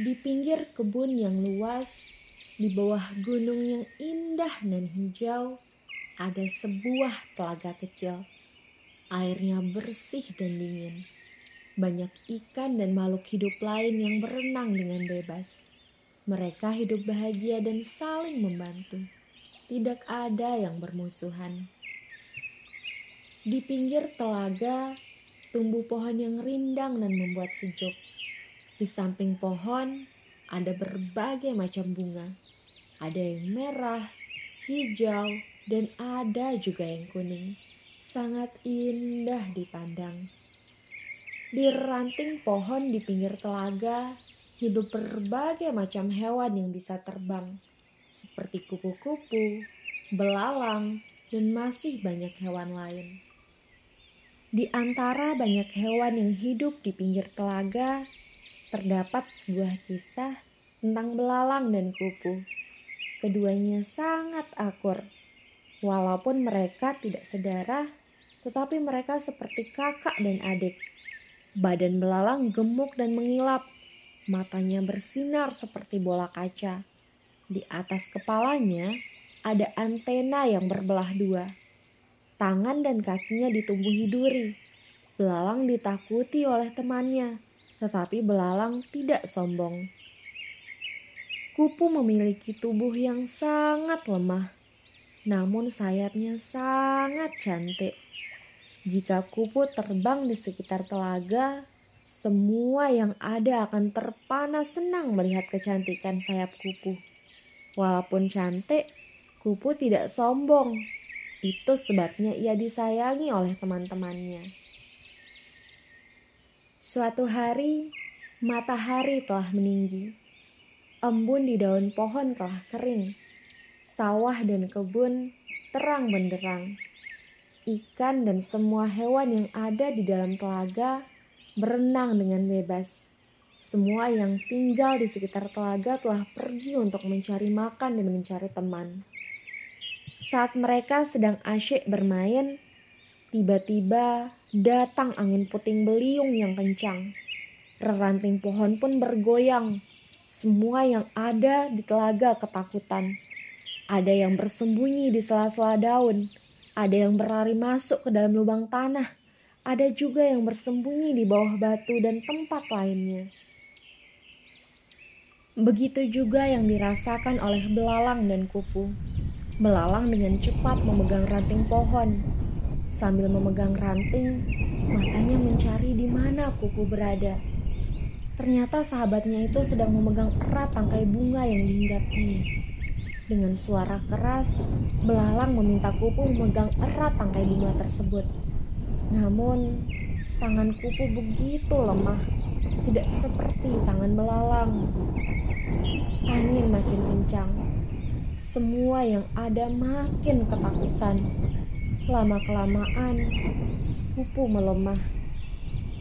Di pinggir kebun yang luas, di bawah gunung yang indah dan hijau, ada sebuah telaga kecil. Airnya bersih dan dingin. Banyak ikan dan makhluk hidup lain yang berenang dengan bebas. Mereka hidup bahagia dan saling membantu. Tidak ada yang bermusuhan. Di pinggir telaga, tumbuh pohon yang rindang dan membuat sejuk. Di samping pohon ada berbagai macam bunga. Ada yang merah, hijau, dan ada juga yang kuning. Sangat indah dipandang. Di ranting pohon di pinggir telaga hidup berbagai macam hewan yang bisa terbang, seperti kupu-kupu, belalang, dan masih banyak hewan lain. Di antara banyak hewan yang hidup di pinggir telaga, terdapat sebuah kisah tentang belalang dan kupu. Keduanya sangat akur. Walaupun mereka tidak sedarah, tetapi mereka seperti kakak dan adik. Badan belalang gemuk dan mengilap. Matanya bersinar seperti bola kaca. Di atas kepalanya ada antena yang berbelah dua Tangan dan kakinya ditumbuhi duri. Belalang ditakuti oleh temannya, tetapi belalang tidak sombong. Kupu memiliki tubuh yang sangat lemah, namun sayapnya sangat cantik. Jika kupu terbang di sekitar telaga, semua yang ada akan terpana senang melihat kecantikan sayap kupu. Walaupun cantik, kupu tidak sombong itu sebabnya ia disayangi oleh teman-temannya. Suatu hari, matahari telah meninggi. Embun di daun pohon telah kering. Sawah dan kebun terang benderang. Ikan dan semua hewan yang ada di dalam telaga berenang dengan bebas. Semua yang tinggal di sekitar telaga telah pergi untuk mencari makan dan mencari teman. Saat mereka sedang asyik bermain, tiba-tiba datang angin puting beliung yang kencang. Reranting pohon pun bergoyang. Semua yang ada di telaga ketakutan. Ada yang bersembunyi di sela-sela daun, ada yang berlari masuk ke dalam lubang tanah, ada juga yang bersembunyi di bawah batu dan tempat lainnya. Begitu juga yang dirasakan oleh belalang dan kupu. Belalang dengan cepat memegang ranting pohon. Sambil memegang ranting, matanya mencari di mana kupu berada. Ternyata sahabatnya itu sedang memegang erat tangkai bunga yang dihinggapinya. Dengan suara keras, belalang meminta kupu memegang erat tangkai bunga tersebut. Namun, tangan kupu begitu lemah, tidak seperti tangan belalang. Angin makin kencang semua yang ada makin ketakutan. Lama-kelamaan, Kupu melemah.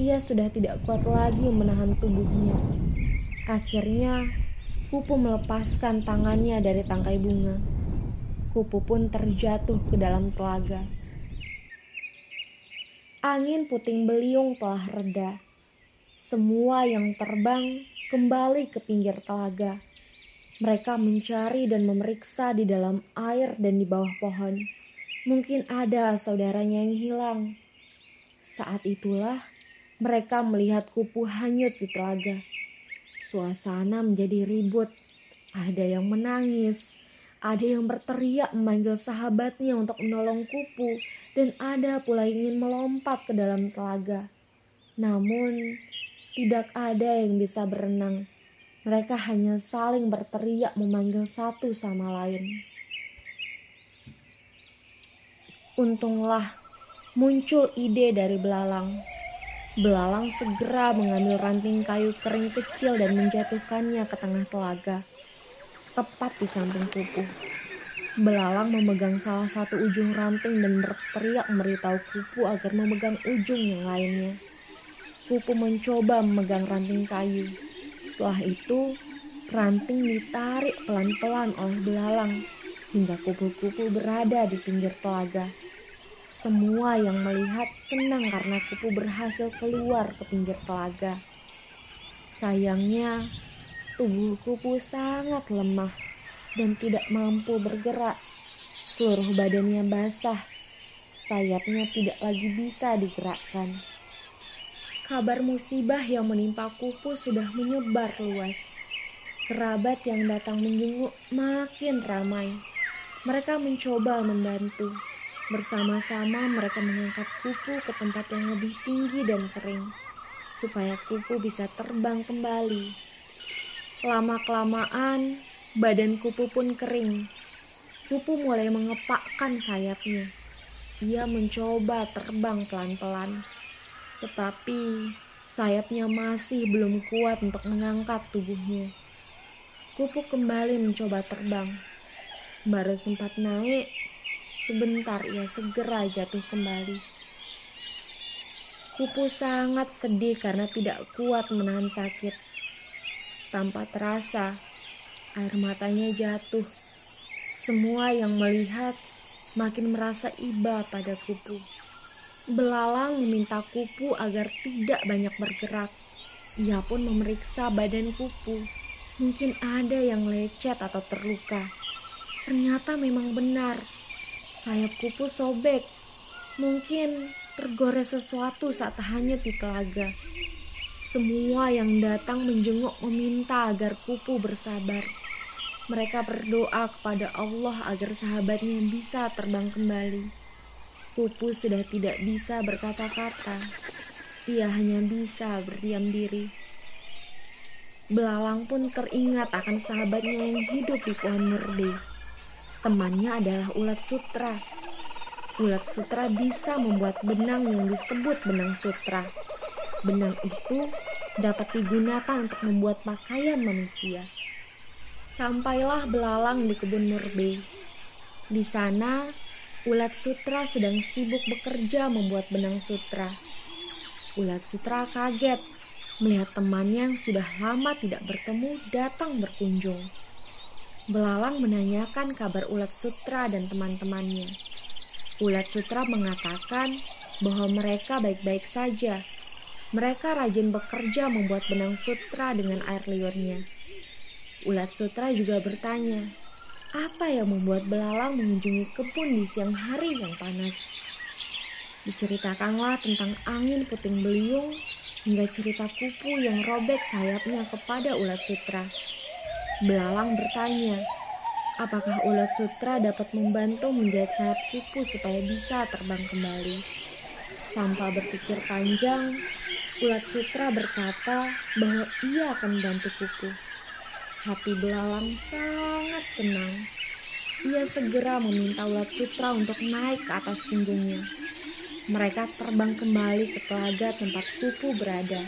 Ia sudah tidak kuat lagi menahan tubuhnya. Akhirnya, Kupu melepaskan tangannya dari tangkai bunga. Kupu pun terjatuh ke dalam telaga. Angin puting beliung telah reda. Semua yang terbang kembali ke pinggir telaga. Mereka mencari dan memeriksa di dalam air dan di bawah pohon. Mungkin ada saudaranya yang hilang. Saat itulah mereka melihat kupu hanyut di telaga. Suasana menjadi ribut. Ada yang menangis, ada yang berteriak memanggil sahabatnya untuk menolong kupu, dan ada pula ingin melompat ke dalam telaga. Namun, tidak ada yang bisa berenang mereka hanya saling berteriak memanggil satu sama lain. Untunglah muncul ide dari belalang. Belalang segera mengambil ranting kayu kering kecil dan menjatuhkannya ke tengah telaga, tepat di samping kupu. Belalang memegang salah satu ujung ranting dan berteriak memberitahu kupu agar memegang ujung yang lainnya. Kupu mencoba memegang ranting kayu, setelah itu, ranting ditarik pelan-pelan oleh belalang hingga kupu-kupu berada di pinggir telaga. Semua yang melihat senang karena kupu berhasil keluar ke pinggir telaga. Sayangnya, Tubuh kupu sangat lemah dan tidak mampu bergerak. Seluruh badannya basah, sayapnya tidak lagi bisa digerakkan. Kabar musibah yang menimpa kupu sudah menyebar luas. Kerabat yang datang menjenguk makin ramai. Mereka mencoba membantu. Bersama-sama mereka mengangkat kupu ke tempat yang lebih tinggi dan kering, supaya kupu bisa terbang kembali. Lama-kelamaan, badan kupu pun kering Kupu mulai mengepakkan sayapnya. Ia mencoba terbang pelan-pelan, tetapi sayapnya masih belum kuat untuk mengangkat tubuhnya. Kupu kembali mencoba terbang. Baru sempat naik, sebentar ia segera jatuh kembali. Kupu sangat sedih karena tidak kuat menahan sakit. Tanpa terasa, air matanya jatuh semua yang melihat makin merasa iba pada kupu. Belalang meminta kupu agar tidak banyak bergerak. Ia pun memeriksa badan kupu. Mungkin ada yang lecet atau terluka. Ternyata memang benar. Sayap kupu sobek. Mungkin tergores sesuatu saat hanya di telaga. Semua yang datang menjenguk meminta agar kupu bersabar. Mereka berdoa kepada Allah agar sahabatnya bisa terbang kembali. Pupu sudah tidak bisa berkata-kata. Ia hanya bisa berdiam diri. Belalang pun teringat akan sahabatnya yang hidup di pohon merde. Temannya adalah ulat sutra. Ulat sutra bisa membuat benang yang disebut benang sutra. Benang itu dapat digunakan untuk membuat pakaian manusia. Sampailah belalang di kebun murbe. Di sana, ulat sutra sedang sibuk bekerja membuat benang sutra. Ulat sutra kaget melihat temannya yang sudah lama tidak bertemu datang berkunjung. Belalang menanyakan kabar ulat sutra dan teman-temannya. Ulat sutra mengatakan bahwa mereka baik-baik saja. Mereka rajin bekerja membuat benang sutra dengan air liurnya. Ulat Sutra juga bertanya, apa yang membuat belalang mengunjungi kebun di siang hari yang panas? Diceritakanlah tentang angin puting beliung hingga cerita kupu yang robek sayapnya kepada ulat sutra. Belalang bertanya, apakah ulat sutra dapat membantu menjahit sayap kupu supaya bisa terbang kembali? Tanpa berpikir panjang, ulat sutra berkata bahwa ia akan membantu kupu. Hati belalang sangat senang. Ia segera meminta ulat sutra untuk naik ke atas punggungnya. Mereka terbang kembali ke telaga tempat kupu berada.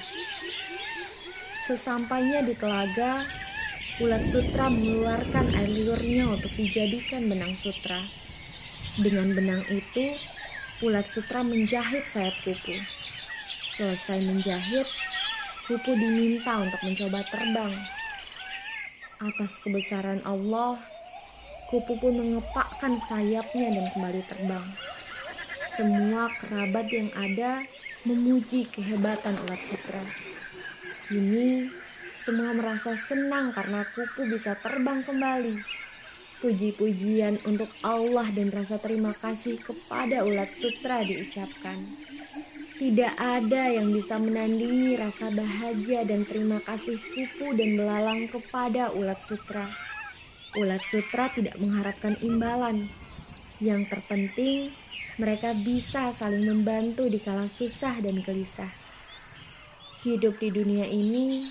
Sesampainya di telaga, ulat sutra mengeluarkan air liurnya untuk dijadikan benang sutra. Dengan benang itu, ulat sutra menjahit sayap kupu. Selesai menjahit, kupu diminta untuk mencoba terbang. Atas kebesaran Allah, kupu pun mengepakkan sayapnya dan kembali terbang. Semua kerabat yang ada memuji kehebatan ulat sutra. Ini semua merasa senang karena kupu bisa terbang kembali. Puji-pujian untuk Allah dan rasa terima kasih kepada ulat sutra diucapkan. Tidak ada yang bisa menandingi rasa bahagia dan terima kasih kupu dan belalang kepada ulat sutra. Ulat sutra tidak mengharapkan imbalan. Yang terpenting, mereka bisa saling membantu di kala susah dan gelisah. Hidup di dunia ini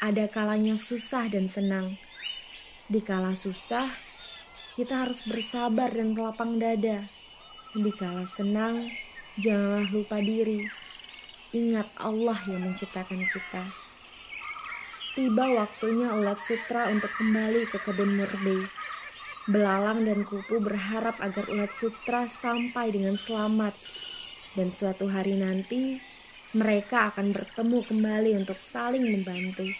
ada kalanya susah dan senang. Di kala susah, kita harus bersabar dan kelapang dada. Di kala senang, Janganlah lupa diri. Ingat Allah yang menciptakan kita. Tiba waktunya ulat sutra untuk kembali ke kebun murbe. Belalang dan kupu berharap agar ulat sutra sampai dengan selamat. Dan suatu hari nanti, mereka akan bertemu kembali untuk saling membantu.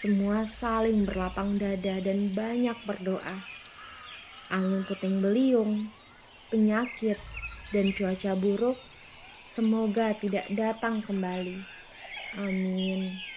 Semua saling berlapang dada dan banyak berdoa. Angin puting beliung, penyakit, dan cuaca buruk semoga tidak datang kembali. Amin.